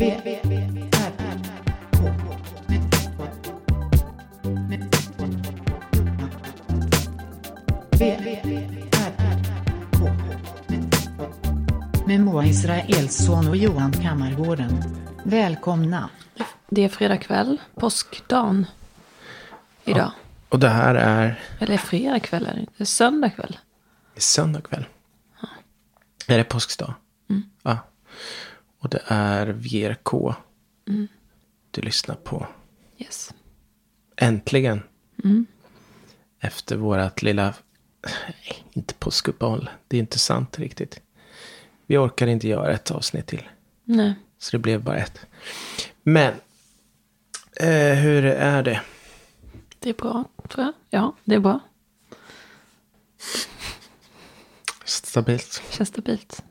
Med Moa Israelsson och Johan Kammargården. Välkomna. Det är fredag kväll, påskdagen. Idag. Och det här är Eller fredag kväll är det. Det är söndag kväll. söndag kväll. Är det påskdag? Ja. Och det är VRK. Du lyssnar på. Yes. Äntligen. Efter vårat lilla, nej, inte påskuppehåll. Det är inte sant riktigt. Vi orkar inte göra ett avsnitt till. Nej. Så det blev bara ett. Men, eh, hur är det? Det är bra, tror jag. Ja, det är bra. Stabilt. Känns stabilt.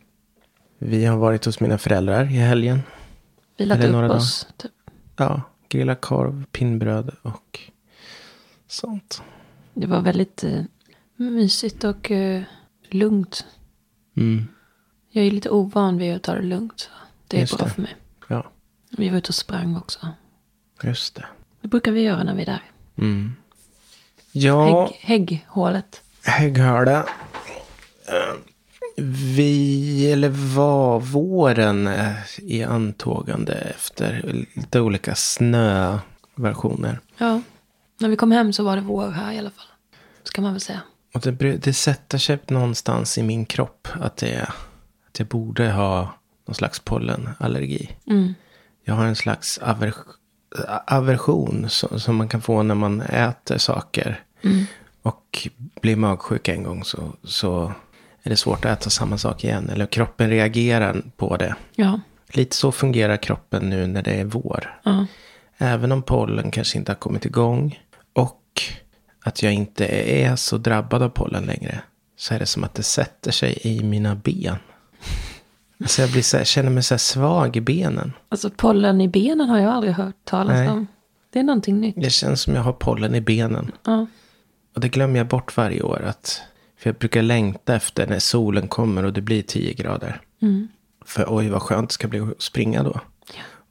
Vi har varit hos mina föräldrar i helgen. Vilat upp några oss. Typ. Ja, grilla korv, pinnbröd och sånt. Det var väldigt eh, mysigt och eh, lugnt. Mm. Jag är lite ovan vid att ta det lugnt. Så det är Just bra det. för mig. Ja, Vi var ute och sprang också. just det. Det brukar vi göra när vi är där. Mm. Ja, Hägg, hägghålet. Hägghörda. Vi, eller var våren eh, i antågande efter lite olika snöversioner. Ja. När vi kom hem så var det vår här i alla fall. Ska man väl säga. Och det, det sätter sig någonstans i min kropp att, det, att jag borde ha någon slags pollenallergi. Mm. Jag har en slags aver, aversion som, som man kan få när man äter saker. Och blir magsjuk en gång så, så är det svårt att äta samma sak igen. Eller kroppen reagerar på det. Ja. Lite så fungerar kroppen nu när det är vår. Ja. Även om pollen kanske inte har kommit igång. Och att jag inte är så drabbad av pollen längre. Så är det som att det sätter sig i mina ben. Alltså jag blir så här, känner mig så svag i benen. Alltså pollen i benen har jag aldrig hört talas Nej. om. Det är någonting nytt. Det känns som jag har pollen i benen. Ja. Och det glömmer jag bort varje år. Att, för jag brukar längta efter när solen kommer och det blir 10 grader. För oj vad skönt det ska bli att springa då.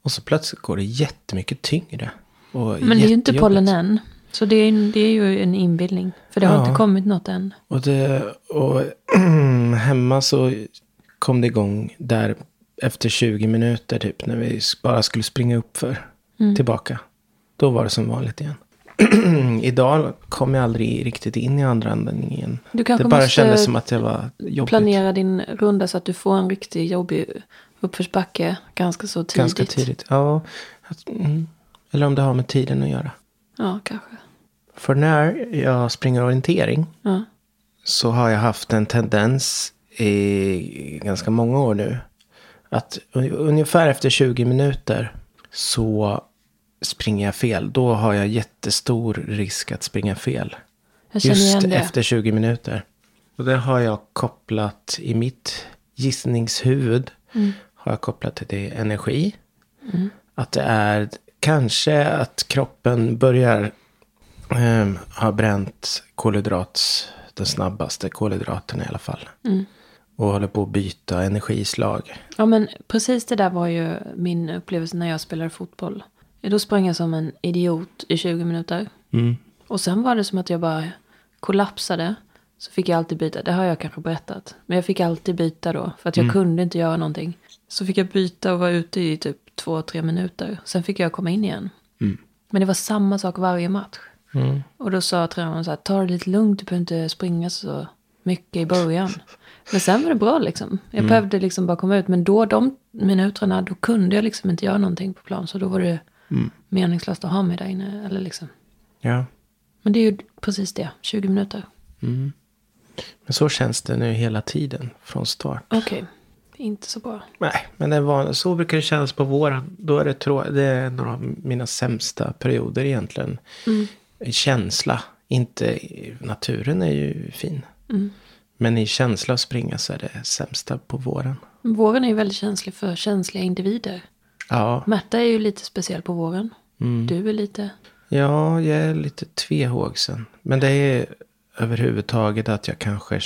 Och så plötsligt går det jättemycket tyngre. Men det är ju inte pollen än. Så det är, det är ju en inbildning. För det har Ja. inte kommit något än. Och, det, och hemma så kom det igång där efter 20 minuter typ. När vi bara skulle springa upp för Mm. tillbaka. Då var det som vanligt igen. Idag kom jag aldrig riktigt in i andra andningen. Du kanske det bara måste kändes som att det var jobbigt. Planera din runda så att du får en riktigt jobbig uppförsbacke ganska så tidigt. Ganska tidigt. Ja. Mm. Eller om det har med tiden att göra. Ja, kanske. För när jag springer orientering Ja. så har jag haft en tendens i ganska många år nu. Att un- ungefär efter 20 minuter så springer jag fel. Då har jag jättestor risk att springa fel. Just efter 20 minuter. Och det har jag kopplat i mitt gissningshuvud. Mm. Har jag kopplat till det energi. Att det är kanske att kroppen börjar eh, ha bränt kolhydrats, den snabbaste kolhydraten i alla fall. Mm. Och håller på att byta energislag. Ja, men precis det där var ju min upplevelse när jag spelade fotboll. Då sprang jag som en idiot i 20 minuter. Mm. Och sen var det som att jag bara kollapsade. Så fick jag alltid byta. Det har jag kanske berättat. Men jag fick alltid byta då. För att jag kunde inte göra någonting. Så fick jag byta och vara ute i typ två, tre minuter. Sen fick jag komma in igen. Men det var samma sak varje match. Och då sa tränaren så här, ta det lite lugnt, du behöver inte springa så mycket i början. Men sen var det bra liksom. Jag behövde liksom bara komma ut. Men då, de minuterna, då kunde jag liksom inte göra någonting på plan. Så då var det meningslöst att ha mig där inne. Eller liksom. Ja. Men det är ju precis det, 20 minuter. Men så känns det nu hela tiden från start. Okej, är inte så bra. Nej, men det var, så brukar det kännas på våren. Då är det, trå- det är några av mina sämsta perioder egentligen. I känsla. Inte, naturen är ju fin. Men i känsla att springa så är det sämsta på våren. Våren är ju väldigt känslig för känsliga individer. Ja, Märta är ju lite speciell på våren. Du är lite... ja jag är lite tvehågsen. Men det är överhuvudtaget att jag kanske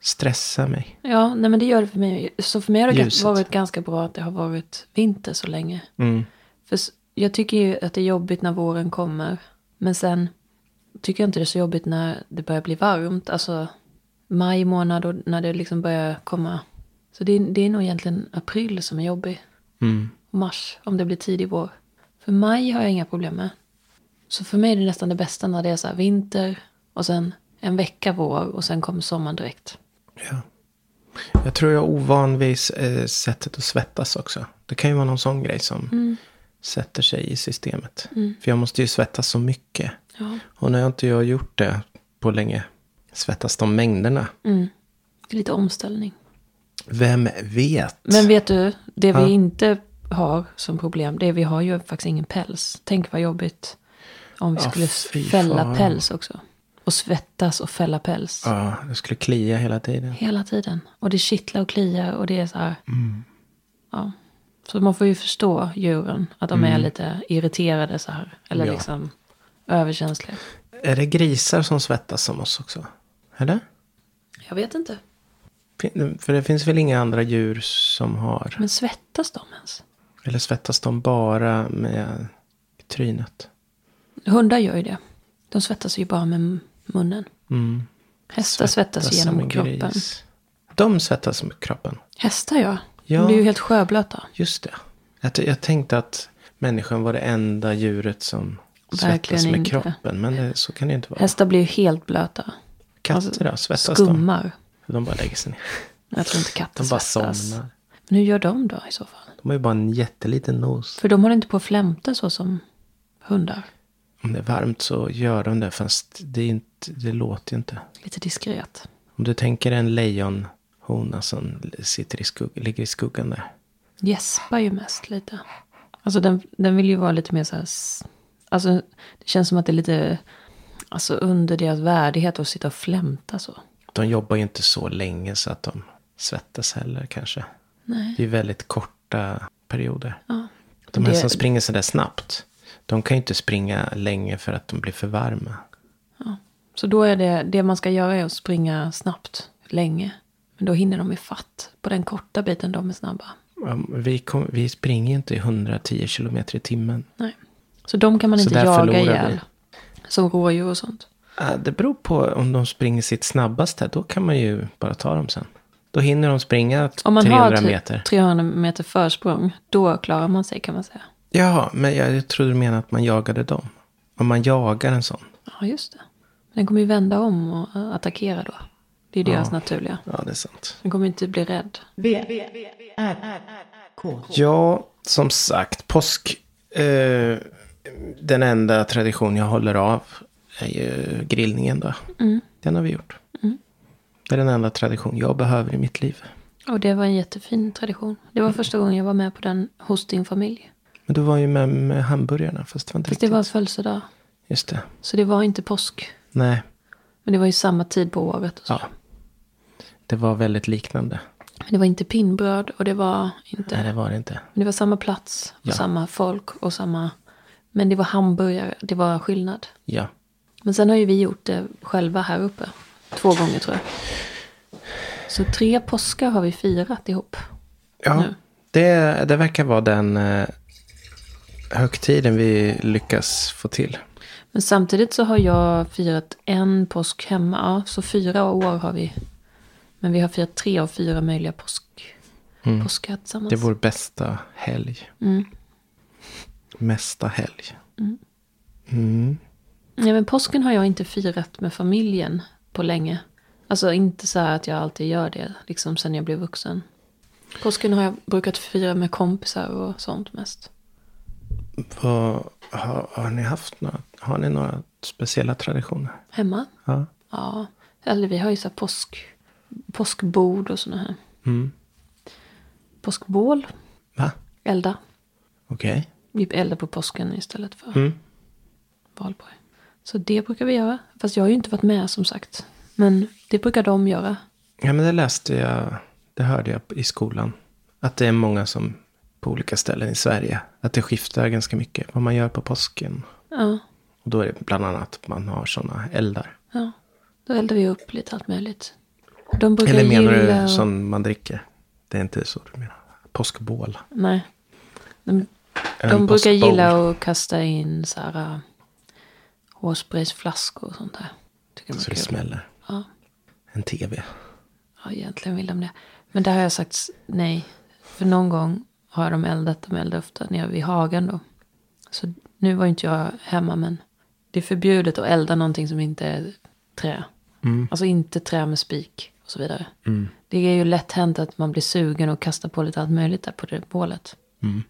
stressar mig. Ja, nej men det gör det för mig. Så för mig har det Ljuset. varit ganska bra att det har varit vinter så länge. Mm. För jag tycker ju att det är jobbigt när våren kommer. Men sen tycker jag inte det är så jobbigt när det börjar bli varmt. Alltså maj månad och när det liksom börjar komma. Så det, är- det är nog egentligen april som är jobbig. Mm. Och mars om det blir tidig vår. För maj har jag inga problem med. Så för mig är det nästan det bästa när det är så här vinter och sen en vecka vår och sen kommer sommaren direkt. Ja. Jag tror jag är ovan vid eh, sättet att svettas också. Det kan ju vara någon sån grej som sätter sig i systemet. För jag måste ju svettas så mycket. Ja. Och när jag inte har gjort det på länge, svettas de mängderna. Mm. Det är lite omställning. Vem vet? Men vet du, det vi Ja. inte har som problem, det är vi har ju faktiskt ingen päls. Tänk vad jobbigt om vi Ja, skulle fälla fan. päls också. Och svettas och fälla päls. Ja, det skulle klia hela tiden. Hela tiden. Och det kittlar och kliar och det är så här. Mm. Ja. Så man får ju förstå djuren. Att de är lite irriterade så här. Eller Mm. Ja. liksom överkänsliga. Är det grisar som svettas som oss också? Eller? Jag vet inte. För det finns väl inga andra djur som har? Men svettas de ens? Eller svettas de bara med trynet? Hundar gör ju det. De svettas ju bara med munnen. Mm. Hästar svettas, som genom en kroppen. gris. De svettas med kroppen. Hästar ja. Ja. De blir ju helt sjöblöta. Just det. Jag, jag tänkte att människan var det enda djuret som Verkligen svettas med inte. kroppen. Men det, så kan det ju inte vara. Hästar blir ju helt blöta. Katter då? Svettas de? Skummar. De bara lägger sig ner. Jag tror inte katter De bara svettas. somnar. Men hur gör de då i så fall? De har ju bara en jätteliten nos. För de håller inte på att flämta så som hundar. Om det är varmt så gör de det. Fast det, är inte, det låter ju inte. Lite diskret. Om du tänker en lejonhona som sitter i skugg, ligger i skuggan där. Gäspar ju mest lite. Alltså den, den vill ju vara lite mer så här... Alltså det känns som att det är lite... Alltså under deras värdighet att sitta och flämta så. De jobbar ju inte så länge så att de svettas heller kanske. Nej. Det är väldigt korta perioder. Ja. De här Det- som springer sådär snabbt. De kan ju inte springa länge för att de blir för varma. Så då är det, det man ska göra är att springa snabbt länge. Men då hinner de i fatt på den korta biten de är snabba. Ja, Vi, kom, vi springer inte i 110 kilometer i timmen. Nej. Så de kan man Så inte jaga förlorar vi. ihjäl. Som rådjur och sånt. Det beror på om de springer sitt snabbaste. Då kan man ju bara ta dem sen. Då hinner de springa Om man 300 har typ meter. 300 meter försprång, då klarar man sig kan man säga. Ja, men jag, trodde du menade att man jagade dem. Om man jagar en sån. Ja, just det. Den kommer ju vända om och attackera då. Det är deras naturliga. Ja, det är sant. Den kommer inte bli rädd. V, R, K. Ja, som sagt, påsk. Eh, den enda tradition jag håller av är ju grillningen då. Den har vi gjort. Det är den enda tradition jag behöver i mitt liv. Och det var en jättefin tradition. Det var första gången jag var med på den hos din familj. Men du var ju med med hamburgarna, fast det var inte Fast det riktigt. var födelsedag. Just det. Så det var inte påsk. Nej, Men det var ju samma tid på året. Och så. ja. Det var väldigt liknande. Men det var inte pinnbröd och det var inte... Nej, det var det inte. Men det var samma plats och Ja. samma folk och samma... Men det var hamburgare, det var skillnad. Ja. Men sen har ju vi gjort det själva här uppe. Två gånger tror jag. Så tre påskar har vi firat ihop. Ja, Nu. det, det verkar vara den eh, högtiden vi lyckas få till. Men samtidigt så har jag firat en påsk hemma. Ja, så fyra år har vi. Men vi har firat tre av fyra möjliga påsk, påskar tillsammans. Det är vår bästa helg. Mm. Mesta helg. Mm. Ja, men påsken har jag inte firat med familjen på länge. Alltså inte så här att jag alltid gör det, liksom sen jag blev vuxen. Påsken har jag brukat fira med kompisar och sånt mest. Vad, har, har ni haft några, har ni några speciella traditioner? Hemma? Ja. Ja. Eller vi har ju så här påsk, påskbord och såna här. Mm. Påskbål, Va? elda. Okej. Vi eldar på påsken istället för Mm. valborg. Så det brukar vi göra. Fast jag har ju inte varit med som sagt. Men det brukar de göra. Ja, men det läste jag. Det hörde jag i skolan. Att det är många som på olika ställen i Sverige. Att det skiftar ganska mycket vad man gör på påsken. Ja, Och då är det bland annat att man har sådana eldar. ja. Då eldar vi upp lite allt möjligt. De brukar Eller menar gilla... du som man dricker? Det är inte så du menar. Påskbål. Nej. De, de brukar gilla att kasta in så här hårspraysflaskor och sånt där. Tycker Så det kul. smäller. Ja. En tv. ja, egentligen vill de det. Men där har jag sagt nej. För någon gång har de eldat, de eldar ofta nere vid hagen då. Så nu var inte jag hemma men det är förbjudet att elda någonting som inte är trä. Mm. Alltså inte trä med spik och så vidare. Det är ju lätt hänt att man blir sugen och kastar på lite allt möjligt där på det bålet. Mm.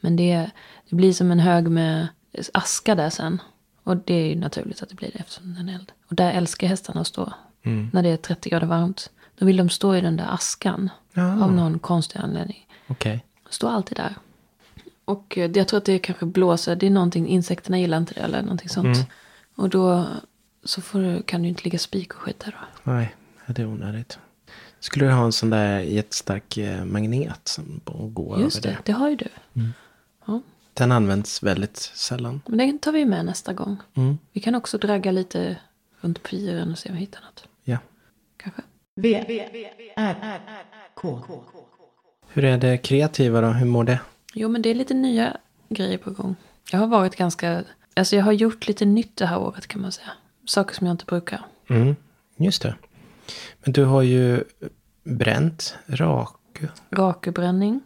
Men det, det blir som en hög med aska där sen. Och det är ju naturligt att det blir det eftersom den är eld. Och där älskar hästarna att stå. Mm. När det är 30 grader varmt. Då vill de stå i den där askan. Ja. Av någon konstig anledning. Okej. Står alltid där. Och eh, jag tror att det kanske blåser. Det är någonting, insekterna gillar inte det eller någonting sånt. Mm. Och då så du, kan du inte ligga spik och skit där då. Nej, det är onödigt. Skulle du ha en sån där jättestark eh, magnet som går Just över det, det har ju du. Ja, Den används väldigt sällan. men den tar vi med nästa gång. Mm. Vi kan också dragga lite runt pyren och se om vi hittar något. Ja. Kanske. V, R, K. Hur är det kreativa då? Hur mår det? Jo, men det är lite nya grejer på gång. Jag har varit ganska... Alltså jag har gjort lite nytt det här året kan man säga. Saker som jag inte brukar. Mm. Just det. Men du har ju bränt rak. Rakubränning.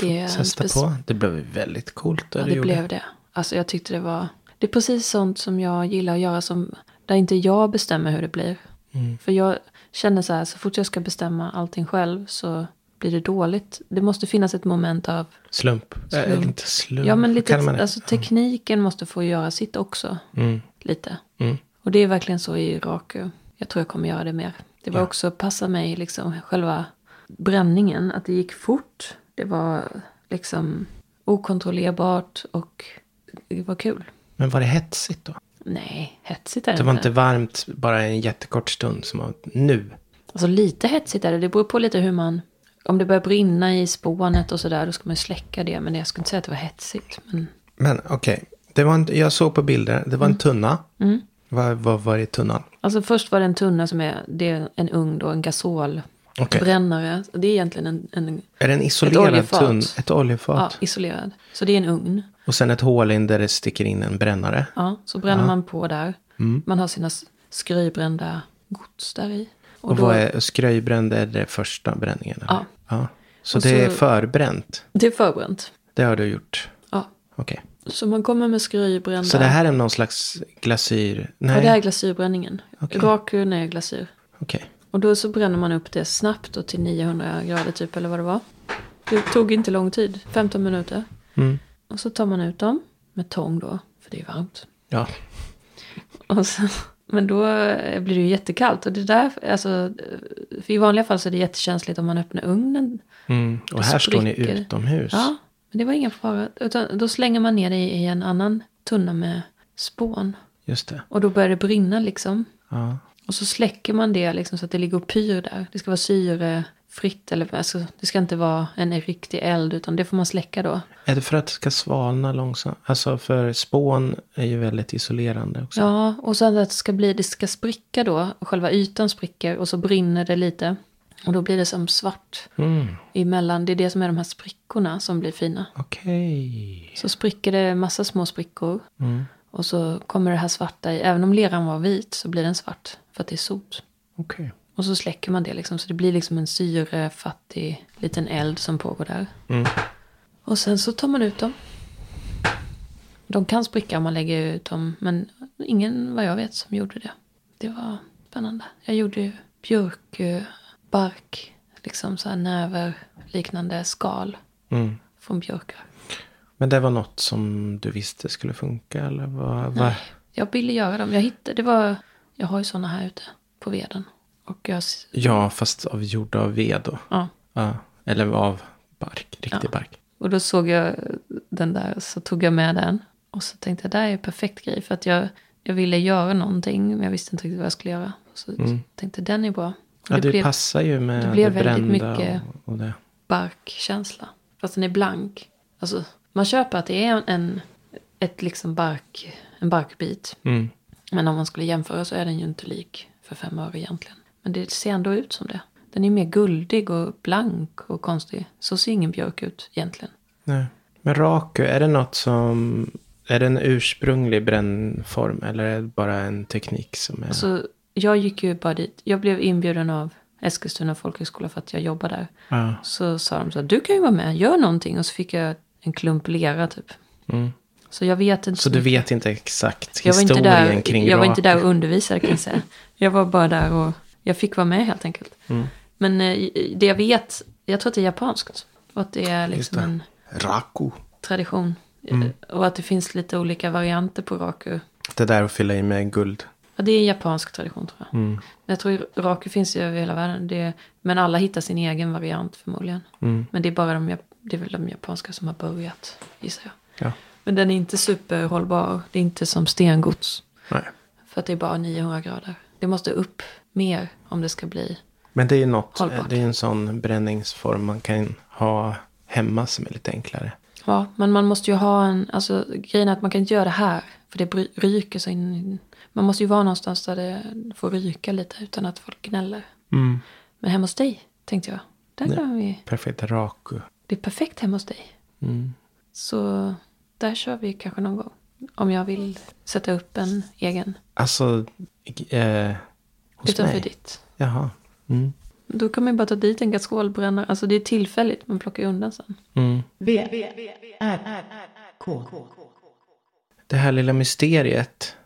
Du Det testa på? Det blev väldigt coolt. Ja, det gjorde. blev det. Alltså jag tyckte det var... Det är precis sånt som jag gillar att göra som... Där inte jag bestämmer hur det blir. Mm. För jag känner så här, så fort jag ska bestämma allting själv så blir det dåligt. Det måste finnas ett moment av... Slump. Äh, Slump. inte slump. Ja, men lite... man det? Alltså tekniken måste få göra sitt också. Mm. Lite. Mm. Och det är verkligen så i Raku. Jag tror jag kommer göra det mer. Det var Ja. också, passa mig liksom själva bränningen. Att det gick fort. Det var liksom okontrollerbart och det var kul. Men var det hetsigt då? Nej, hetsigt är det, Det var inte. inte varmt bara en jättekort stund som var nu. Alltså lite hetsigt är det. Det beror på lite hur man... Om det börjar brinna i spånet och sådär, då ska man ju släcka det. Men jag skulle inte säga att det var hetsigt. Men Men okej. Det var en, jag såg på bilder. Det var Mm. en tunna. Vad, vad var det i tunnan? Alltså först var det en tunna som är, det är en ugn då, en gasolbrännare. Okej. Det är egentligen en, en Är det en isolerad oljefat. tunn? Ett oljefat? ja, isolerad. Så det är en ugn. Och sen ett hål in där det sticker in en brännare. Ja, så bränner man på där. Mm. Man har sina s- skrybrända gods där i. Och, då, vad är skröjbränd är det första bränningen? eller? Ja. ja. Så Och det är så- förbränt? Det är förbränt. Det har du gjort? Ja. Okej. Så man kommer med skrybrända. Så det här är någon slags glasyr? Nej. Ja, det är glasyrbränningen. Okej. Rakun är glasyr. Okej. Och då så bränner man upp det snabbt och till 900 grader typ, eller vad det var. Det tog inte lång tid, 15 minuter. Mm. Och så tar man ut dem med tång då, för det är varmt. Ja. Och så, men då eh, blir det ju jättekallt. Och det där, alltså, för i vanliga fall så är det jättekänsligt om man öppnar ugnen. Mm. Och här står ni utomhus. Ja, men det var ingen fara. Utan då slänger man ner det i en annan tunna med spån. Just det. Och då börjar det brinna liksom. Ja. Och så släcker man det liksom så att det ligger och pyr där. Det ska vara syrefritt. Eller, alltså, det ska inte vara en riktig eld utan det får man släcka då. Är det för att det ska svalna långsamt? Alltså för spån är ju väldigt isolerande också. Ja, och sen att det ska bli, det ska spricka då. Och själva ytan spricker och så brinner det lite. Och då blir det som svart Mm. emellan. Det är det som är de här sprickorna som blir fina. Okej. Så spricker det massa små sprickor. Mm. Och så kommer det här svarta i. Även om leran var vit så blir den svart. För att det är sot. Okej. Och så släcker man det liksom. Så det blir liksom en syrefattig liten eld som pågår där. Mm. Och sen så tar man ut dem. De kan spricka om man lägger ut dem. Men ingen vad jag vet som gjorde det. Det var spännande. Jag gjorde björkbark. Liksom så här näver liknande skal Mm. från björkar. Men det var något som du visste skulle funka eller vad? vad? Jag ville göra dem. Jag hittade, det var, jag har ju sådana här ute på veden. Och jag, Ja, fast av gjorda av ved då. ja. Ja. Eller av bark, riktig Ja. bark. Och då såg jag den där, så tog jag med den. Och så tänkte jag, det här är en perfekt grej. För att jag, jag ville göra någonting, men jag visste inte riktigt vad jag skulle göra. Så tänkte jag, den är bra. Och Ja, det det, blev passar ju med det det, blev väldigt brända mycket- och, och det. barkkänsla. Fast den är blank. Alltså, man köper att det är en, ett liksom bark, en barkbit. Mm. Men om man skulle jämföra så är den ju inte lik för fem öre egentligen. Men det ser ändå ut som det. Den är mer guldig och blank och konstig. Så ser ingen björk ut egentligen. Nej. Men raku, är det något som... Är det en ursprunglig brännform eller är det bara en teknik som är... Alltså, jag gick ju bara dit. Jag blev inbjuden av Eskilstuna folkhögskola för att jag jobbar där. Ja. Så sa de så här, du kan ju vara med, gör någonting. Och så fick jag en klump lera typ. Mm. Så jag vet inte Så du vet inte exakt jag var inte historien där, kring Jag var inte där och undervisade kan jag säga. Jag var bara där och jag fick vara med helt enkelt. Mm. Men eh, det jag vet, jag tror att det är japanskt. Och att det är liksom det. en Raku. tradition. Mm. Och att det finns lite olika varianter på raku. Det där att fylla i med guld. Ja, det är en japansk tradition tror jag. Mm. Jag tror raku finns ju över hela världen. Det, men alla hittar sin egen variant förmodligen. Mm. Men det är bara de, det är väl de japanska som har börjat, gissar jag. Ja. Men den är inte superhållbar. Det är inte som stengods. Nej. För att det är bara 900 grader. Det måste upp mer om det ska bli. Men det är ju något, Hållbart. det är en sån bränningsform man kan ha hemma som är lite enklare. Ja, men man måste ju ha en... Alltså grejen är att man kan inte göra det här. För det ryker så in. Man måste ju vara någonstans där det får ryka lite utan att folk gnäller. Mm. Men hemma hos dig, tänkte jag. Där kan vi... Perfekt raku. Det är perfekt hemma hos dig. Mm. Så där kör vi kanske någon gång. Om jag vill sätta upp en egen Alltså, eh, hos utanför mig? ditt. Jaha. Mm. Då kan man ju bara ta dit en gasolbrännare. Alltså det är tillfälligt, man plockar ju undan sen. Mm. V, R, K. Det här lilla mysteriet.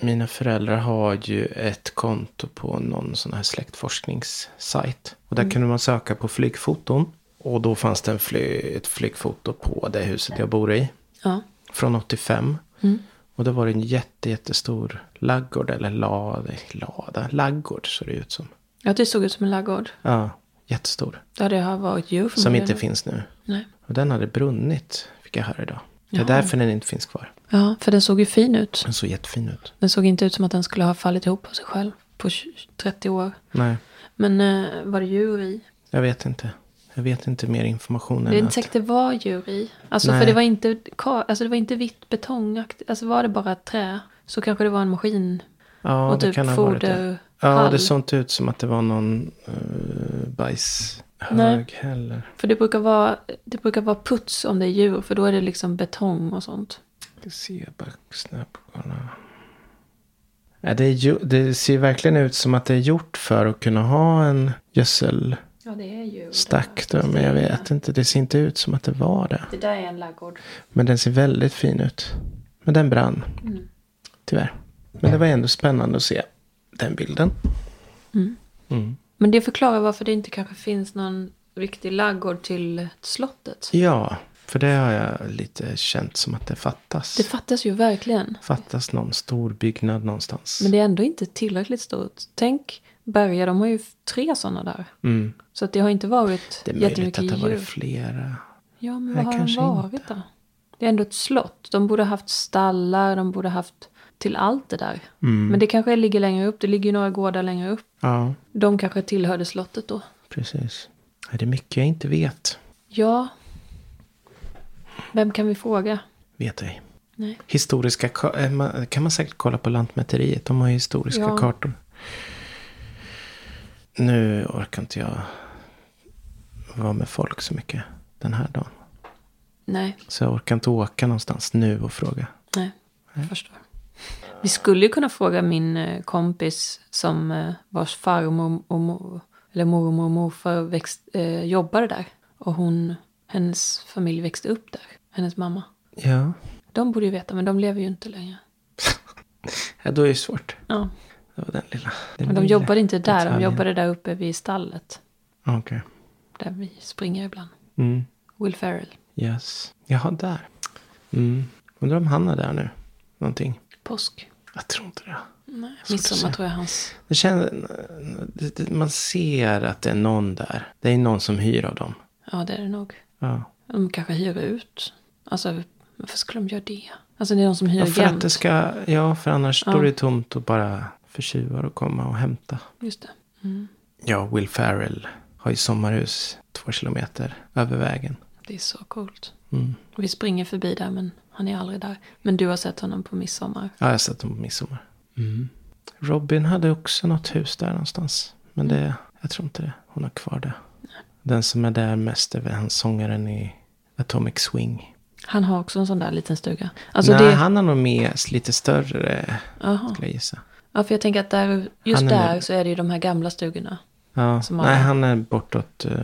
Mina föräldrar har ju ett konto på någon sån här släktforskningssajt. Och där kunde man söka på flygfoton. Och då fanns det en fly, ett flygfoto på det huset jag bor i. Ja. Från 85. Mm. Och då var det en jätte, jättestor laggård. Eller lada, lada. Laggård ser det ut som. ja, det såg ut som en laggård. Ja, jättestor. Där det har varit djur Som inte finns nu. Nej. Och den hade brunnit, fick jag höra idag. Det är Jaha. därför den inte finns kvar. Ja, för den såg ju fin ut. Den såg jättefin ut. Den såg inte ut som att den skulle ha fallit ihop av sig själv på 20 30 år. Nej, Men eh, var det djur i? jag vet inte. Jag vet inte mer information Det är än inte säkert det var djur i. Alltså Nej. för det var inte, alltså det var inte vitt betongaktigt. Alltså var det bara trä så kanske det var en maskin. Ja, och det typ kan ha varit det. Ja, det såg inte ut som att det var någon uh, bajshög Nej. heller. För det brukar, vara, det brukar vara puts om det är djur. För då är det liksom betong och sånt. Det ser bara snabbt. Ja, det, är ju, det ser verkligen ut som att det är gjort för att kunna ha en gödselstack. Ja, det är djur. Då, men jag vet inte. Det ser inte ut som att det var det. Det där är en laggård. Men den ser väldigt fin ut. Men den brann. Mm. Tyvärr. Men det var ändå spännande att se den bilden. Mm. Mm. Men det förklarar varför det inte kanske finns någon riktig laggård till slottet. Ja, för det har jag lite känt som att det fattas. Det fattas ju verkligen. fattas någon stor byggnad någonstans. Men det är ändå inte tillräckligt stort. Tänk Berga, de har ju tre sådana där. mm. Så att det har inte varit Det är möjligt jättemycket att det har djur. varit flera. Ja, men vad har de varit inte. då? Det är ändå ett slott. De borde ha haft stallar, de borde ha haft till allt det där. Mm. Men det kanske ligger längre upp. Det ligger ju några gårdar längre upp. Ja, De kanske tillhörde slottet då. precis. Är det mycket jag inte vet? Ja. Vem kan vi fråga? Vet ej. Nej. Historiska ka- eh, kan man säkert kolla på Lantmäteriet. De har ju historiska Ja. kartor. Nu orkar inte jag vara med folk så mycket den här dagen. Nej, Så jag orkar inte åka någonstans nu och fråga. nej. Jag förstår. Vi skulle ju kunna fråga min eh, kompis som eh, vars farmor och mor, eller mormor och morfar växt, eh, jobbade där. Och hon, hennes familj växte upp där. Hennes mamma. Ja, De borde ju veta, men de lever ju inte längre. ja då är det svårt. Ja, Det var den lilla. Den men de lilla jobbade inte där. De detaljen. jobbade där uppe vid stallet. Okej. Där vi springer ibland. Mm. Will Ferrell. Yes. Jaha, där. Mm. Undrar om han är där nu. Någonting. Påsk. Jag tror inte det. Nej, midsommar tror jag hans. det, känns, det, det man ser att det är någon där. Det är någon som hyr av dem. Ja, det är det nog. Ja. De kanske hyr ut. Alltså, varför skulle de göra det? Alltså det är någon som hyr Ja, för jämt. att det ska, ja, för annars Ja. står det tomt och bara för tjuvar att komma och hämta. Just det. Mm. Ja, Will Ferrell har ju sommarhus två kilometer över vägen. Det är så coolt. Mm. Vi springer förbi där men han är aldrig där. Men du har sett honom på midsommar. Ja, jag har sett dem på midsommar. Mm. Robin hade också något hus där någonstans. Men det, Jag tror inte det. Hon har kvar det. Den som är där mest är väl han sångaren i Atomic Swing. Han har också en sån där liten stuga. Alltså Nej, det, han har nog med lite större, Aha. skulle jag gissa. Ja, för jag tänker att där, just Han är där med. så är det ju de här gamla stugorna. Ja, nej, har- han är bortåt uh,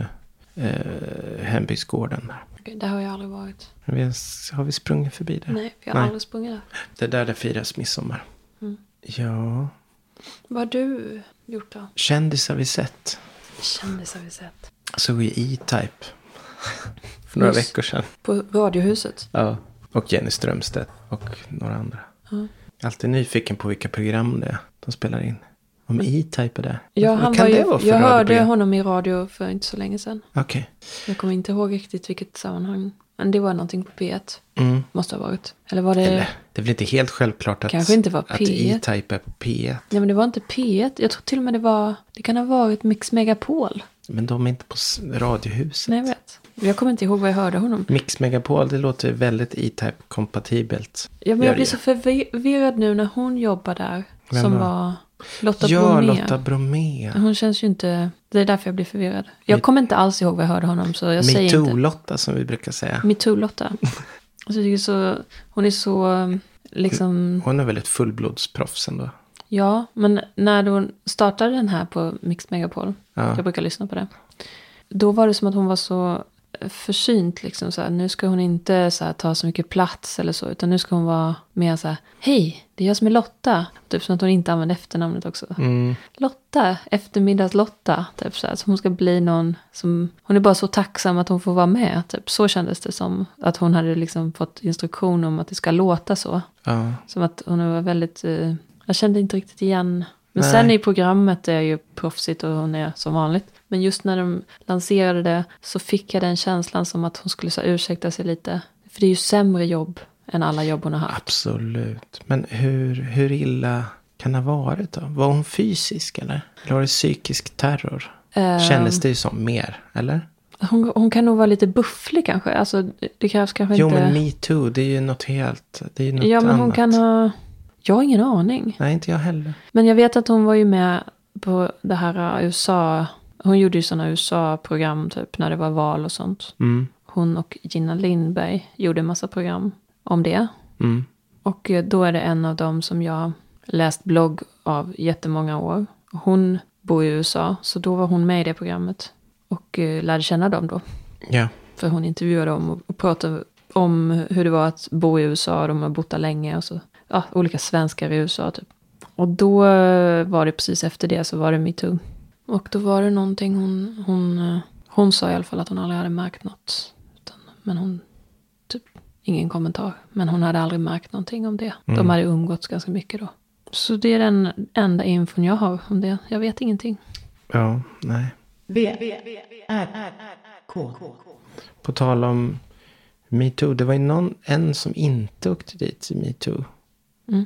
uh, hembygdsgården. Okej, där har jag aldrig varit. Vi har, har vi sprungit förbi där? Nej, jag har Nej. aldrig sprungit där. Det är där det firas midsommar. Mm. Ja, Vad har du gjort då? kändisar vi sett. Kändisar vi sett. Såg ju E-Type. För några Just. veckor sedan. På Radiohuset. Ja. Och Jenny Strömstedt och några andra. Ja. Jag är alltid nyfiken på vilka program det är de spelar in. Om E-Type är där. Ja, han var det ju, jag hörde honom i radio för inte så länge sedan. Okej. Jag kommer inte ihåg riktigt vilket sammanhang. Men det var någonting på P1. Mm. Måste ha varit. Eller var det... Eller, det är väl inte helt självklart att, Kanske inte var att P1. E-Type är på P1. Nej men det var inte P1. Jag tror till och med det var... Det kan ha varit Mix Megapol. Men de är inte på Radiohuset. Nej jag vet. Jag kommer inte ihåg var jag hörde honom. Mix Megapol, det låter väldigt E-Type-kompatibelt. Ja, men jag blir så förvirrad nu när hon jobbar där. Vem som var Lotta Ja, Bromé. Lotta Bromé. Hon känns ju inte... Det är därför jag blir förvirrad. Jag kommer inte alls ihåg var jag hörde honom. Så jag säger inte... Metoo-Lotta som vi brukar säga. Metoo-Lotta. Alltså, jag tycker så... Hon är så... Liksom... Hon är väl ett fullblodsproffs ändå. Ja, men när hon startade den här på Mixed Megapol. Ja. Jag brukar lyssna på det. Då var det som att hon var så försynt. Liksom, så här, nu ska hon inte så här, ta så mycket plats eller så. Utan nu ska hon vara mer så här. Hej, det är jag som är Lotta. Typ som att hon inte använde efternamnet också. Mm. Lotta, eftermiddags-Lotta. Typ så här. Så hon ska bli någon som... Hon är bara så tacksam att hon får vara med. Typ. Så kändes det som. Att hon hade liksom fått instruktion om att det ska låta så. Ja. Som att hon var väldigt... Eh, jag kände inte riktigt igen. Men Nej. sen i programmet är ju proffsigt och hon är som vanligt. Men just när de lanserade det så fick jag den känslan som att hon skulle så ursäkta sig lite. För det är ju sämre jobb än alla jobb hon har haft. Absolut. Men hur, hur illa kan det ha varit då? Var hon fysisk eller? Eller var det psykisk terror? Ehm, Kändes det ju som mer, eller? hon, hon kan nog vara lite bufflig kanske. Alltså det krävs kanske Jo, inte... men metoo, det är ju något helt... Det är ju något ja, men hon annat. kan ha... Jag har ingen aning. Nej, inte jag heller. Men jag vet att hon var ju med på det här uh, USA... Hon gjorde ju sådana USA-program typ när det var val och sånt. Mm. Hon och Gina Lindberg gjorde en massa program om det. Mm. Och eh, då är det en av dem som jag läst blogg av jättemånga år. Hon bor i USA, så då var hon med i det programmet. Och eh, lärde känna dem då. Ja. För hon intervjuade dem och, och pratade om hur det var att bo i USA. De har bott där länge och så. Ja, olika svenskar i USA typ. Och då eh, var det precis efter det så var det metoo. Och då var det någonting hon, hon, eh, hon sa i alla fall att hon aldrig hade märkt något. Utan, men hon, typ, ingen kommentar. Men hon hade aldrig märkt någonting om det. De hade umgåtts ganska mycket då. Så det är den enda infon jag har om det. Jag vet ingenting. Ja, nej. V, R, K. På tal om metoo. Det var ju någon, en som inte åkte dit i metoo. Mm.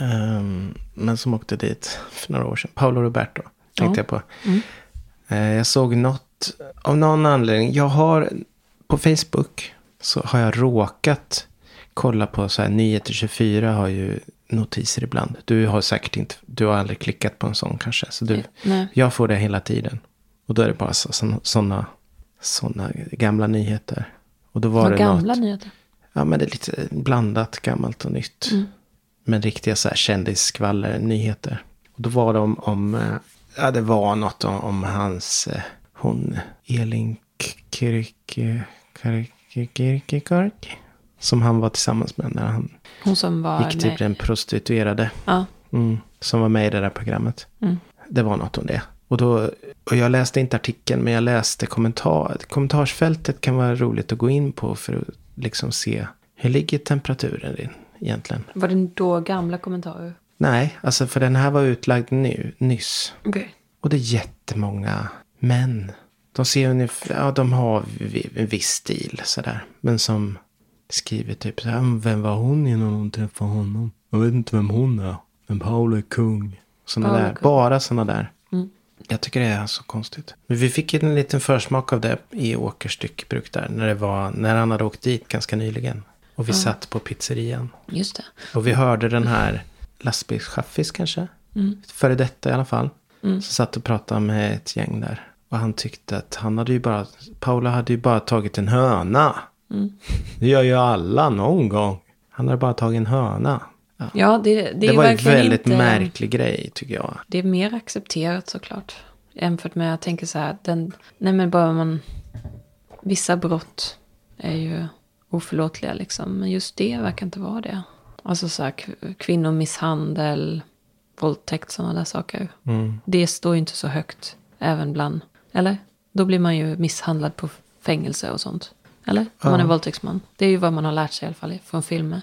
Ehm, men som åkte dit för några år sedan. Paolo Roberto tänkte Ja. jag på. Mm. Eh, jag såg något, av någon anledning. Jag har, på Facebook så har jag råkat kolla på så här, Nyheter 24 har ju notiser ibland. Du har säkert inte, du har aldrig klickat på en sån kanske. Så du, Nej. jag får det hela tiden. Och då är det bara sådana såna, såna gamla nyheter. Och då var Vad det gamla något. nyheter. Ja, men det är lite blandat gammalt och nytt. Mm. Men riktiga så här kändisskvaller, nyheter. Och då var det om, eh, ja det var något om, om hans, eh, hon, Elin Kirke, som han var tillsammans med när han Hon som var gick till med. den prostituerade. Ja. Mm, som var med i det där programmet. Mm. Det var något om det. Och, då, och jag läste inte artikeln men jag läste kommentar. Kommentarsfältet kan vara roligt att gå in på för att liksom se hur ligger temperaturen din egentligen. Var det då gamla kommentarer? Nej, alltså för den här var utlagd nu, nyss. Okej. Och det är jättemånga män. De ser ungefär, ja de har en viss stil sådär. Men som skriver typ så här, "Mm, vem var hon innan hon träffade honom? Jag vet inte vem hon är. Men Paolo är kung. Sådana där, kung. bara sådana där. Mm. Jag tycker det är så konstigt. Men vi fick en liten försmak av det i Åkers styckbruk där. När, det var, när han hade åkt dit ganska nyligen. Och vi satt på pizzerian. Just det. Och vi hörde den här lastbilschaffis kanske. Mm. Före detta i alla fall. Så satt och pratade med ett gäng där. Och han tyckte att han hade ju bara, Paula hade ju bara tagit en höna. Det gör ju alla någon gång. Han hade bara tagit en höna. Ja. Ja, det, det, Det, var ju en väldigt inte... märklig grej tycker jag. Det är mer accepterat såklart. Jämfört med, jag tänker så här, den, nej men bara man, vissa brott är ju oförlåtliga liksom. Men just det verkar inte vara det. Alltså så här, kvinnomisshandel, våldtäkt, sådana där saker. Mm. Det står ju inte så högt, även bland, eller? Då blir man ju misshandlad på fängelse och sånt. Eller? Om man är våldtäktsman. Det är ju vad man har lärt sig i alla fall från filmer.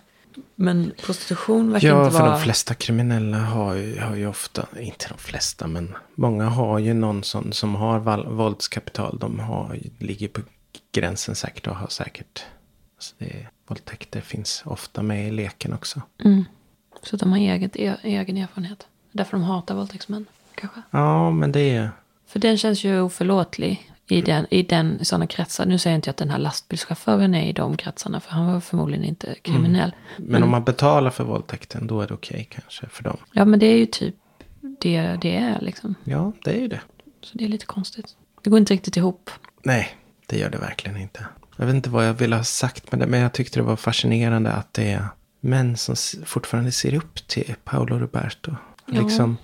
Men prostitution verkar Ja, inte för vara... de flesta kriminella har ju, har ju ofta, inte de flesta, men många har ju någon sån som har val- våldskapital. De har, ligger på gränsen säkert och har säkert, alltså det, våldtäkter finns ofta med i leken också. Mm. Så de har eget, e- egen erfarenhet. Därför de hatar våldtäktsmän, kanske. Ja, men det är, För den känns ju oförlåtlig i, den, i, den, sådana kretsar. Nu säger jag inte att den här lastbilschauffören är i de kretsarna, för han var förmodligen inte kriminell. men om man betalar för våldtäkten då är det okej kanske för dem. Ja, men det är ju typ det det är liksom. Ja, det är ju det. Så det är lite konstigt. Det går inte riktigt ihop. Nej, det gör det verkligen inte. Jag vet inte vad jag ville ha sagt med det, men jag tyckte det var fascinerande att det är män som fortfarande ser upp till Paolo Roberto. Ja. Liksom,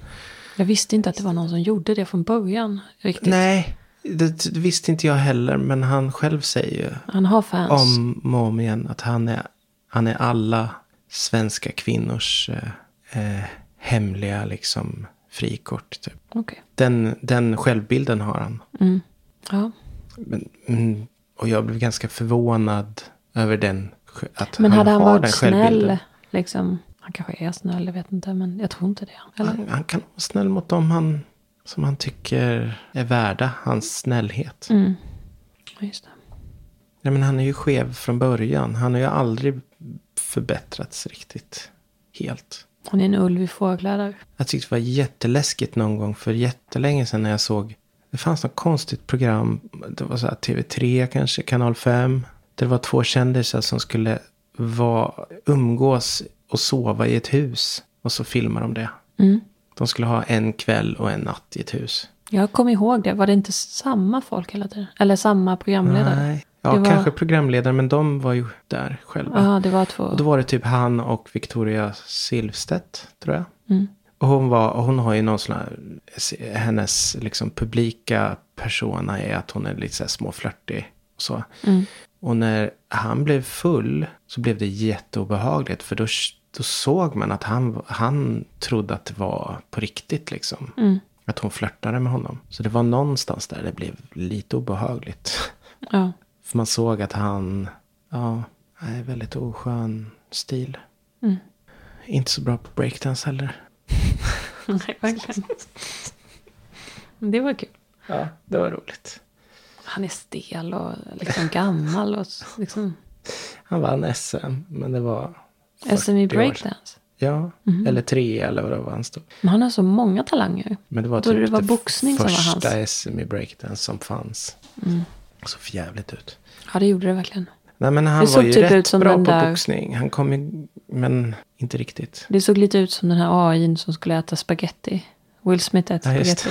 Jag visste inte att det var någon som gjorde det från början. Riktigt. nej, det, det visste inte jag heller, men han själv säger ju Han har fans. om och om igen att han är, han är alla svenska kvinnors eh, eh, hemliga liksom frikort. Typ. Okej. Den, den självbilden har han. Mm. Ja. Men, mm, och jag blev ganska förvånad över den. Att Men hade han har varit snäll, liksom. Han kanske är snäll, jag vet inte. Men jag tror inte det. Eller? Han, han kan vara snäll mot dem han, som han tycker är värda hans snällhet. Mm. Just det. Ja, men han är ju skev från början. Han har ju aldrig förbättrats riktigt helt. Han är en ulv i fårkläder. Jag tyckte det var jätteläskigt någon gång för jättelänge sedan när jag såg. Det fanns något konstigt program. Det var så här TV3 kanske, kanal 5. Det var två kändisar som skulle vara, umgås och sova i ett hus. Och så filmar de det. Mm. De skulle ha en kväll och en natt i ett hus. Jag kommer ihåg det. Var det inte samma folk hela tiden? Eller samma programledare? Nej. Ja, var- kanske programledare, men de var ju där själva. Ja, det var två. Och då var det typ han och Victoria Silvstedt, tror jag. Mm. Och hon, var, och hon har ju någon sån här, hennes liksom publika persona är att hon är lite så här småflörtig. Och, så. Mm. och när han blev full så blev det jätteobehagligt. För då, då såg man att han, han trodde att det var på riktigt liksom. Mm. Att hon flörtade med honom. Så det var någonstans där det blev lite obehagligt. Ja. För man såg att han, ja, är väldigt oskön stil. Mm. Inte så bra på breakdance heller. Nej, verkligen. Det var kul. Ja, det var roligt. Han är stel och liksom gammal och liksom Han vann SM, men det var... 40 SM i år sedan. breakdance. Ja, eller tre eller vad det var han stod. Men han har så många talanger. Men det var Borde typ det vara boxning som var första hans? SM i breakdance som fanns. Så för jävligt ut. Ja, det gjorde det verkligen. Nej men han Det var ju typ rätt ut som bra på där- boxning. Han kom ju, men inte riktigt. Det såg lite ut som den här AIn som skulle äta spaghetti. Will Smith äter Ja, spaghetti.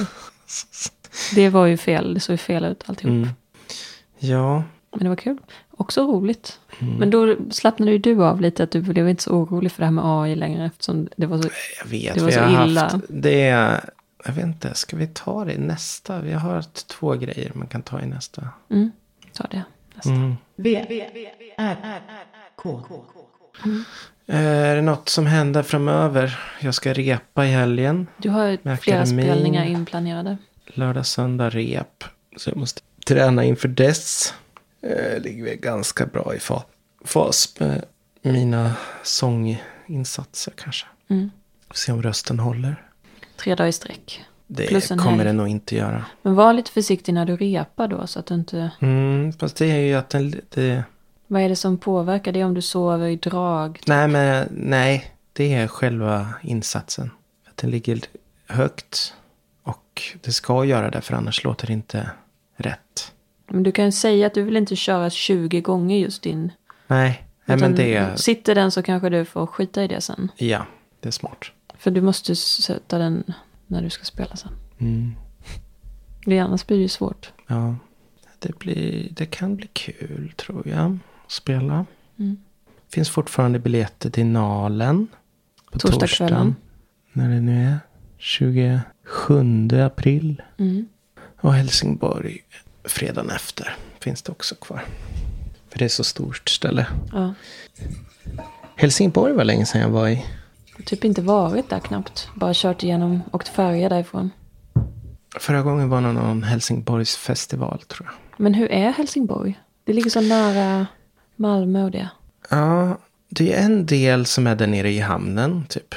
Det var ju fel. Det såg ju fel ut alltihop. Mm. Ja, Men det var kul. Också roligt. Mm. Men då slappnade ju du av lite att du blev inte så orolig för det här med AI längre. Eftersom det var så... jag vet. Det var så har illa. haft, det är, jag vet inte, ska vi ta det i nästa? Vi har två grejer man kan ta i nästa. Mm, ta det. Nästa. Mm. V, R, K. Är det något som händer framöver? Jag ska repa i helgen. Du har Med flera akademin. spelningar inplanerade. Lördag, söndag rep. Så jag måste träna inför dess. Eh, ligger vi ganska bra i fa- fas med mina sånginsatser kanske. Mm. Se om rösten håller. Tre dagar i sträck. Det kommer helg. det nog inte göra. Men var lite försiktig när du repar då. Så att du inte... Mm, fast det är ju att den, det, Vad är det som påverkar det om du sover i drag? nej men nej, det är själva insatsen. Att den ligger högt och det ska göra det för annars låter det inte rätt. Men du kan ju säga att du vill inte köra 20 gånger just din. Nej, nej men det, Sitter den så kanske du får skita i det sen. ja, det är smart. För du måste sätta den när du ska spela sen. Mm. Det annars blir det ju svårt. Ja. Det, blir, det kan bli kul tror jag. Att spela. Mm. Finns fortfarande biljetter till Nalen. På Torsdagskvällen. torsdagen. När det nu är. 27 april. Mm. Och Helsingborg fredagen efter. Finns det också kvar. För det är så stort ställe. Ja. Helsingborg var länge sedan jag var i. Jag har typ inte varit där knappt. Bara kört igenom, åkt färja därifrån. Förra gången var det någon Helsingborgs festival tror jag. Men hur är Helsingborg? Det ligger så nära Malmö och det. Ja, det är en del som är där nere i hamnen, typ.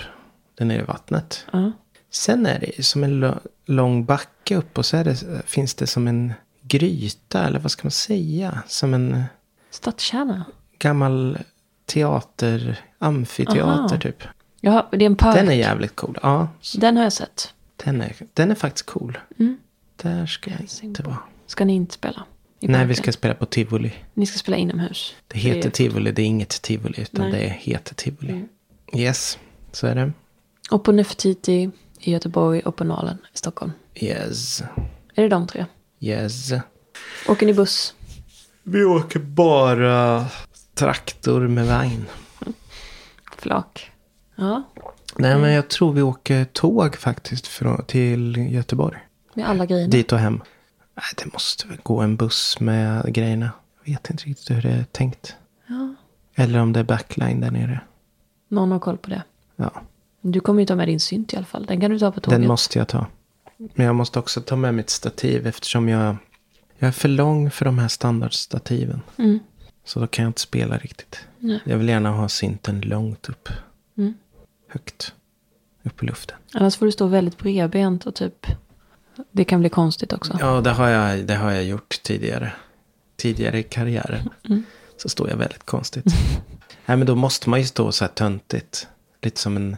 Där nere i vattnet. Ja. Sen är det som en lång backe upp och så det, finns det som en gryta, eller vad ska man säga? Som en Stadskärna. gammal teater, amfiteater Aha. typ. Ja, det är en park. Den är jävligt cool. Ja, Den har jag sett. den är, den är faktiskt cool. Mm. Där ska jag inte vara. Ska ni inte spela? Nej, vi ska spela på tivoli. Ni ska spela inomhus. Det heter är- tivoli, det är inget tivoli, utan Nej. det heter tivoli. Mm. Yes, så är det. Och på Nefertiti i Göteborg och på Nalen i Stockholm. Yes, Är det de tre? Yes. Åker ni buss? Vi åker bara traktor med vagn. Flak? Ja, Nej, men jag tror vi åker tåg faktiskt från, till Göteborg. med alla grejerna. Dit och hem. Nej, det måste väl gå en buss med grejerna. Jag vet inte riktigt hur det är tänkt. Ja. Eller om det är backline där nere. Någon har koll på det. Ja, Du kommer ju ta med din synt i alla fall. Den kan du ta på tåget. den måste jag ta. Men jag måste också ta med mitt stativ eftersom jag, jag är för lång för de här standardstativen. Mm. Så då kan jag inte spela riktigt. Nej. Jag vill gärna ha synten långt upp. Mm. Högt. Upp i luften. Annars får du stå väldigt bredbent och typ... Det kan bli konstigt också. Ja, det har jag, det har jag gjort tidigare. Tidigare i karriären. Mm. Så står jag väldigt konstigt. Nej, men då måste man ju stå så här töntigt. Lite som en 80-tals-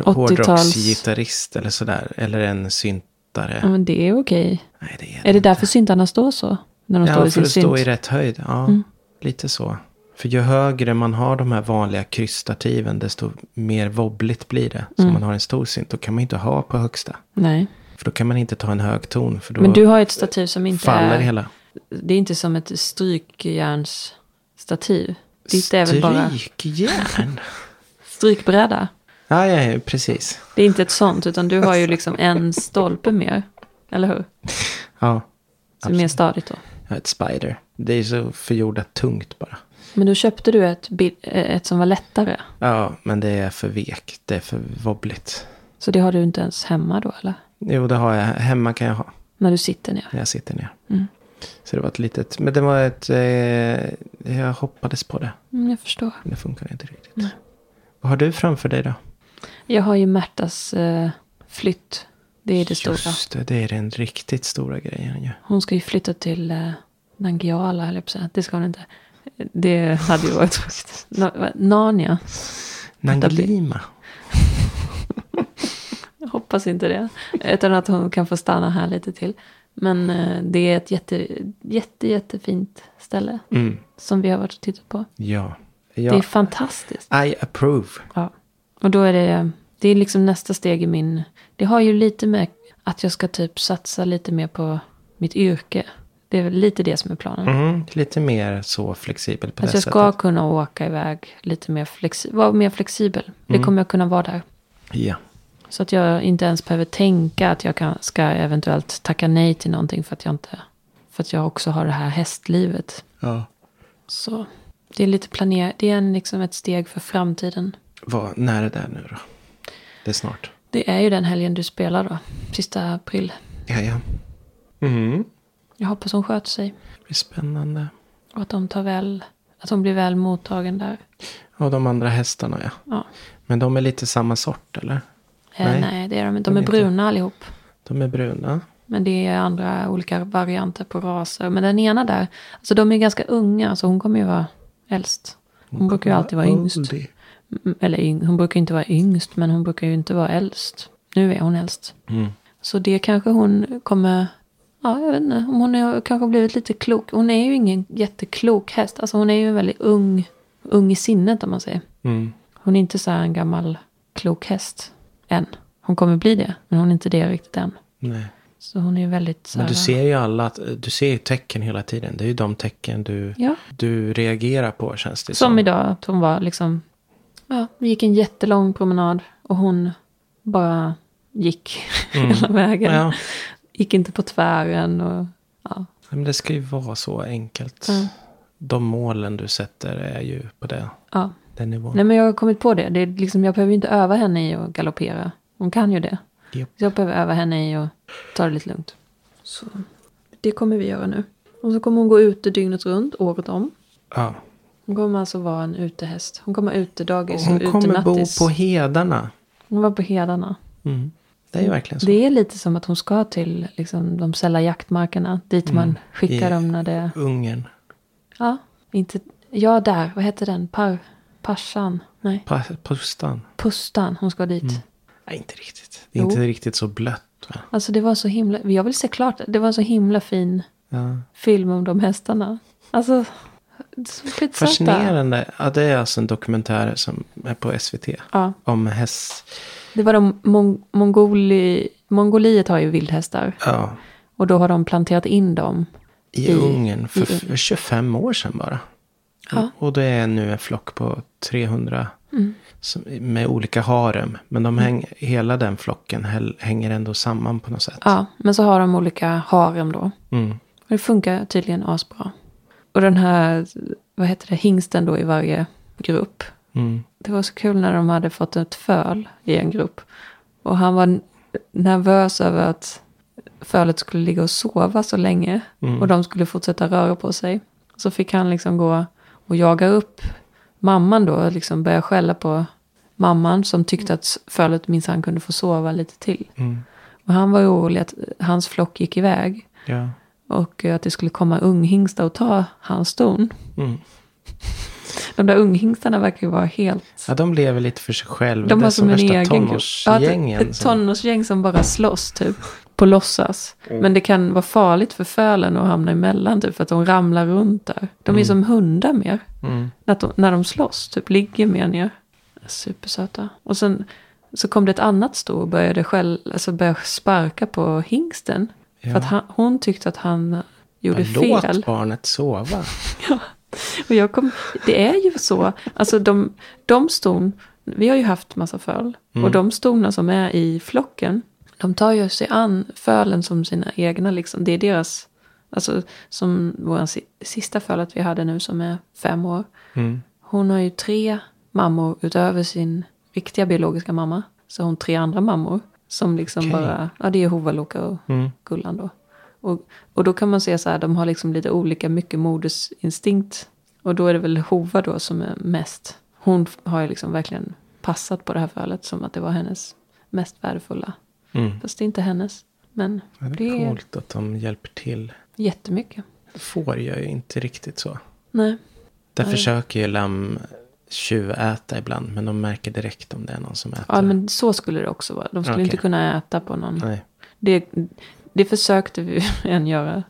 hårdrocksgitarrist eller sådär. Eller en syntare. Ja, men det är okej. Nej, det är, Är det därför syntarna står så? När de står Ja, i för att stå synt? i rätt höjd. Ja, Mm. lite så. För ju högre man har de här vanliga krysstativen, desto mer wobbligt blir det. Så Mm. man har en stor synt, då kan man inte ha på högsta. Nej. För då kan man inte ta en hög ton. För då Men du har ett stativ som inte faller är... hela. Det är inte som ett strykjärnsstativ. Väl bara Strykjärn. strykbräda. Ja, ja, ja, precis. Det är inte ett sånt, utan du har ju liksom en stolpe mer. Eller hur? Ja, Så det är mer stadigt då. har ett spider. Det är så förjordat tungt bara. Men då köpte du ett, ett som var lättare. Ja, men det är för vek. Det är för wobbligt. Så det har du inte ens hemma då, eller? Jo, det har jag. Hemma kan jag ha. När du sitter ner. När jag sitter ner. Mm. Så det var ett litet. Men det var ett. Eh, jag hoppades på det. Mm, jag förstår. Men det funkar inte riktigt. Nej. Vad har du framför dig då? Jag har ju Märtas eh, flytt. Det är det stora. Just det, det är den riktigt stora grejen ju. Hon ska ju flytta till eh, Nangijala, eller på att säga. Det ska hon inte. Det hade ju varit va- Narnia. Nanglima. Jag hoppas inte det. Utan att hon kan få stanna här lite till. Men eh, det är ett jätte, jätte, jättefint ställe. Mm. Som vi har varit och tittat på. Ja. Det är ja. fantastiskt. I approve. Ja. Och då är det, det är liksom nästa steg i min, det har ju lite med att jag ska typ satsa lite mer på mitt yrke. Det är väl lite det som är planen. Mm, lite mer så flexibel på Att det jag ska sättet. kunna åka iväg lite mer flexibel, vara mer flexibel. Det Mm. kommer jag kunna vara där. Ja. Så att jag inte ens behöver tänka att jag kan, ska eventuellt tacka nej till någonting för att jag inte, för att jag också har det här hästlivet. ja. Så det är lite planer, det är en, liksom ett steg för framtiden. Vad, när är det nu då? Det är snart. Det är ju den helgen du spelar då, sista april. Ja, ja. Mm. Jag hoppas hon sköter sig. Det blir spännande. Och att de tar väl, att hon blir väl mottagen där. Och de andra hästarna ja. Ja. Men de är lite samma sort eller? Eh, Nej. nej. det är de inte. De De är är inte. bruna allihop. De är bruna. Men det är andra olika varianter på raser. Men den ena där, alltså de är ganska unga. Så hon kommer ju vara äldst. Hon brukar ju alltid vara yngst. Oldie. Mm, Eller yng, hon brukar inte vara yngst. Men hon brukar ju inte vara äldst. Nu är hon äldst. Mm. Så det kanske hon kommer... Ja, jag vet inte. Om hon är, kanske har blivit lite klok. Hon är ju ingen jätteklok häst. Alltså hon är ju en väldigt ung, ung i sinnet om man säger. Mm. Hon är inte så här en gammal klok häst än. Hon kommer bli det, men hon är inte det riktigt än. Nej. Så hon är väldigt så Men här, du ser ju alla, att- du ser ju tecken hela tiden. Det är ju de tecken du, Ja, du reagerar på känns det som idag. Att hon var liksom... Ja, vi gick en jättelång promenad. Och hon bara gick hela vägen. Mm. Ja, Gick inte på tvären. Och, ja. men det ska ju vara så enkelt. Ja. De målen du sätter är ju på det, Ja. den nivån. Nej men jag har kommit på det. det är liksom, jag behöver inte öva henne i att galoppera. Hon kan ju det. Japp. Så jag behöver öva henne i att ta det lite lugnt. Så det kommer vi göra nu. Och så kommer hon gå ute dygnet runt, året om. Ja. Hon kommer alltså vara en utehäst. Hon kommer utedagis och Hon kommer bo utenattis. på hedarna. Hon var på hedarna. Mm. Det är ju verkligen så. Det är lite som att hon ska till liksom, de sälla jaktmarkerna. Dit man skickar Mm. I- dem när det... Ungern. Ja, inte... Ja, där. Vad heter den? Par... Parsan? Nej. Pa- Pustan. Pustan. Hon ska dit. Nej, inte riktigt. Det är Jo. inte riktigt så blött. Va? Alltså det var så himla... Jag vill se klart. Det var en så himla fin Ja. film om de hästarna. Alltså... Skitsöta. Fascinerande. Ja, det är alltså en dokumentär som är på SVT. Ja. Om häst. Det var de... Mon Mongoli... Mongoliet har ju vildhästar. Ja. Och då har de planterat in dem. I, I- Ungern för i f- Ungern. 25 år sedan bara. Ja. Och det är nu en flock på 300 Mm. som, med olika harem. Men de häng, hela den flocken hänger ändå samman på något sätt. Ja, men så har de olika harem då. Mm. Och det funkar tydligen asbra. Och den här, vad heter det, hingsten då i varje grupp. Mm. Det var så kul när de hade fått ett föl i en grupp. Och han var nervös över att fölet skulle ligga och sova så länge. Mm. Och de skulle fortsätta röra på sig. Så fick han liksom gå och jaga upp mamman då. Och liksom börja skälla på mamman som tyckte att fölet minsann kunde få sova lite till. Mm. Och han var ju orolig att hans flock gick iväg. Ja. Och att det skulle komma unghingstar och ta hans ston. Mm. De där unghingstarna verkar ju vara helt... ja, de lever lite för sig själva. De har är som en egen. Ja, tonårsgängen. ett, ett som- tonårsgäng som bara slåss typ. På låtsas. Men det kan vara farligt för fölen att hamna emellan typ. För att de ramlar runt där. De är som hundar mer. Mm. När de, när de slåss, typ ligger mer ner. Supersöta. Och sen så kom det ett annat sto och började, själv, alltså började sparka på hingsten. Ja. För att han, hon tyckte att han gjorde Ja, fel. Låt barnet sova. Och jag kom, det är ju så, alltså de, de ston, vi har ju haft massa föl. Mm. Och de stona som är i flocken, de tar ju sig an fölen som sina egna liksom. Det är deras, alltså som vår sista fölet vi hade nu som är fem år. Mm. Hon har ju tre mammor utöver sin riktiga biologiska mamma. Så har hon tre andra mammor. Som liksom Okej. bara, ja det är Hovaloka och Mm. Gullan då. Och, och då kan man se så här, de har liksom lite olika mycket modersinstinkt. Och då är det väl Hova då som är mest. Hon har ju liksom verkligen passat på det här fölet som att det var hennes mest värdefulla. Mm. Fast det är inte hennes. Men Ja, det är coolt att de hjälper till. jättemycket. Får gör ju inte riktigt så. Nej. Där Nej. försöker ju lamm tjuväta ibland. Men de märker direkt om det är någon som äter. Ja men så skulle det också vara. De skulle Okej. inte kunna äta på någon. Nej. Det, det försökte vi en göra.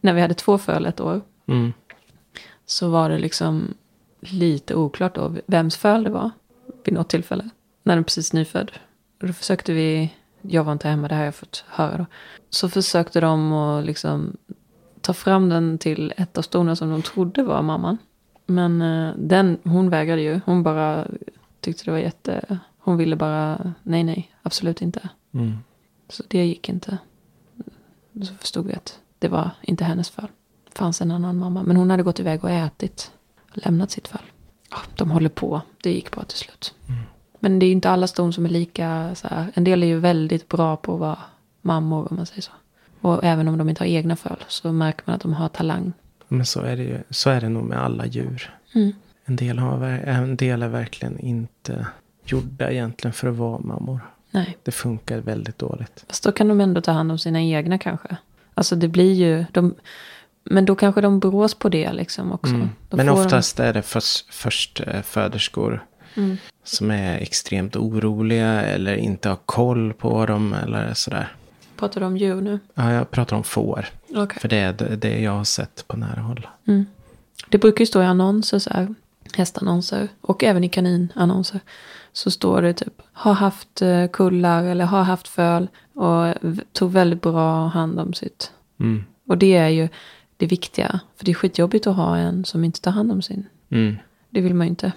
När vi hade två föl ett år. Mm. Så var det liksom lite oklart då vems föl det var. Vid något tillfälle. När den precis nyfödd. Då försökte vi. Jag var inte hemma, det här har jag fått höra då. Så försökte de att liksom ta fram den till ett av stona som de trodde var mamman. Men eh, den, hon vägrade ju. Hon bara tyckte det var jätte... Hon ville bara, nej nej, absolut inte. Mm. Så det gick inte. Så förstod vi att det var inte hennes fall. Det fanns en annan mamma. Men hon hade gått iväg och ätit. Lämnat sitt fall. Ja, de håller på. Det gick bra till slut. Men det är ju inte alla ston som är lika så här. En del är ju väldigt bra på att vara mammor om man säger så. Och även om de inte har egna föl så märker man att de har talang. Men så är det ju. Så är det nog med alla djur. Mm. En del, har, en del är verkligen inte gjorda egentligen för att vara mammor. Nej, Det funkar väldigt dåligt. fast då kan de ändå ta hand om sina egna kanske. Alltså det blir ju, de, men då kanske de brås på det liksom också. Mm. Men får de- oftast är det först, först eh, föderskor Mm. som är extremt oroliga eller inte har koll på dem eller sådär. Pratar du om djur nu? Ja, jag pratar om får. Okej. För det är det, det jag har sett på nära håll. Mm. Det brukar ju stå i annonser så här. hästannonser och även i kaninannonser så står det typ har haft eh, kullar eller har haft föl och tog väldigt bra hand om sitt. Mm. Och det är ju det viktiga. För det är skitjobbigt att ha en som inte tar hand om sin. Mm. Det vill man ju inte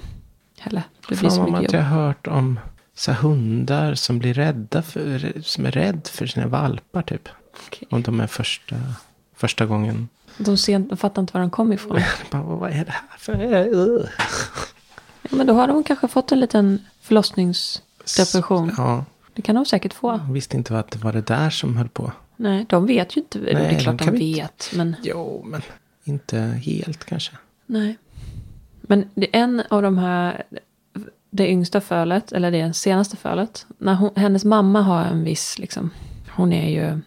heller. Det blir Fan så vad mycket att jobb. jag har hört om så hundar som blir rädda för, som är rädd för sina valpar typ. Okej. Om de är första, första gången. De, ser, de fattar inte var de kom ifrån. Bara, vad är det här för? Ja, men då har de kanske fått en liten förlossningsdepression. Ja, Det kan de säkert få. jag visste inte att det var det där som höll på. Nej, de vet ju inte. det Nej, är klart de de, vi inte- vet. Men Jo, men inte helt kanske. nej. Men det är en av de här, det yngsta fölet, eller det senaste fölet. När hon, hennes mamma har en viss, liksom, hon är ju,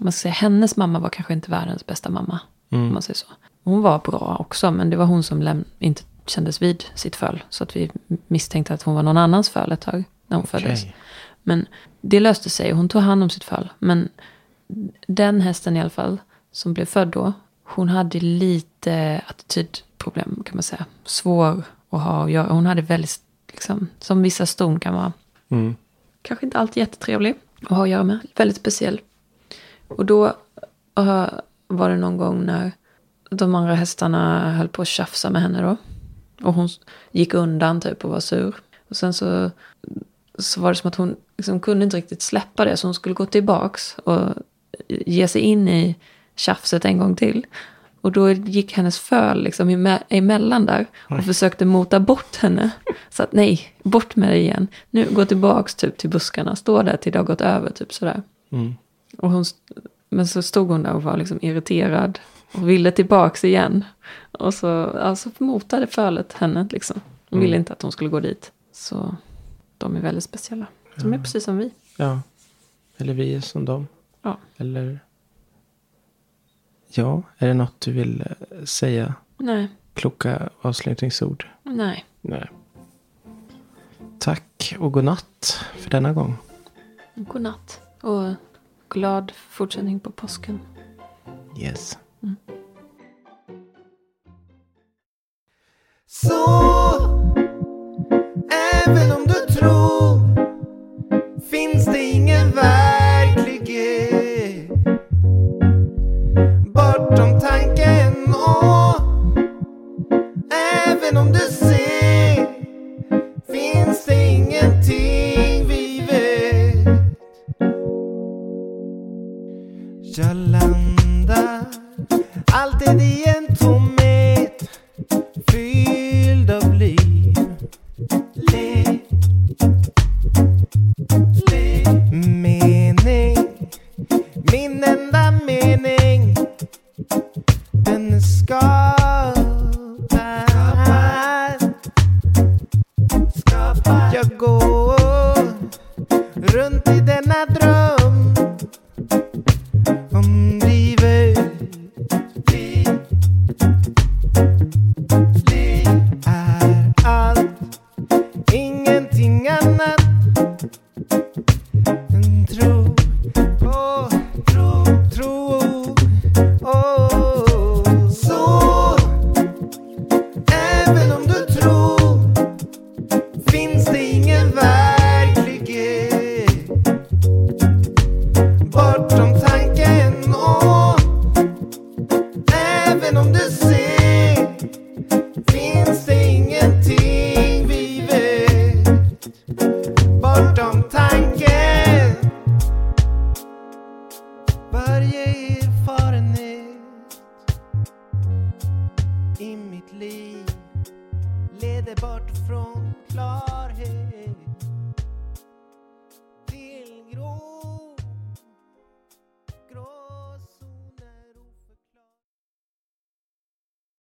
man ska säga, hennes mamma var kanske inte världens bästa mamma. Om man säger så. Hon var bra också, men det var hon som inte kändes vid sitt föl. Så att vi misstänkte att hon var någon annans föl ett tag när hon föddes. Okej. Men det löste sig. Hon tog hand om sitt fall. Men den hästen i alla fall, som blev född då, hon hade lite attitydproblem kan man säga. Svår att ha att göra. Hon hade väldigt, liksom, som vissa ston kan vara. Mm. Kanske inte alltid jättetrevlig att ha att göra med. Väldigt speciell. Och då uh, var det någon gång när de andra hästarna höll på att tjafsa med henne då. Och hon gick undan typ och var sur. Och sen så, så var det som att hon liksom kunde inte riktigt släppa det. Så hon skulle gå tillbaks och ge sig in i tjafset en gång till. Och då gick hennes föl liksom eme- emellan där och försökte mota bort henne. Så att nej, bort med dig igen. Nu, gå tillbaks typ till buskarna, stå där till det har gått över, typ sådär. Mm. Och hon, men så stod hon där och var liksom irriterad och ville tillbaks igen. Och så alltså, motade fölet henne liksom. Hon ville inte att hon skulle gå dit. Så de är väldigt speciella. De är precis som vi. Ja. Eller vi är som dem. Ja. Eller... Ja, är det något du vill eh, säga? Nej, Kloka avslutningsord? nej. Nej. Tack och god natt för denna gång. God natt. Och glad fortsättning på påsken. Yes. Så även om du tror finns det ingen verklighet bortom tanken och även om du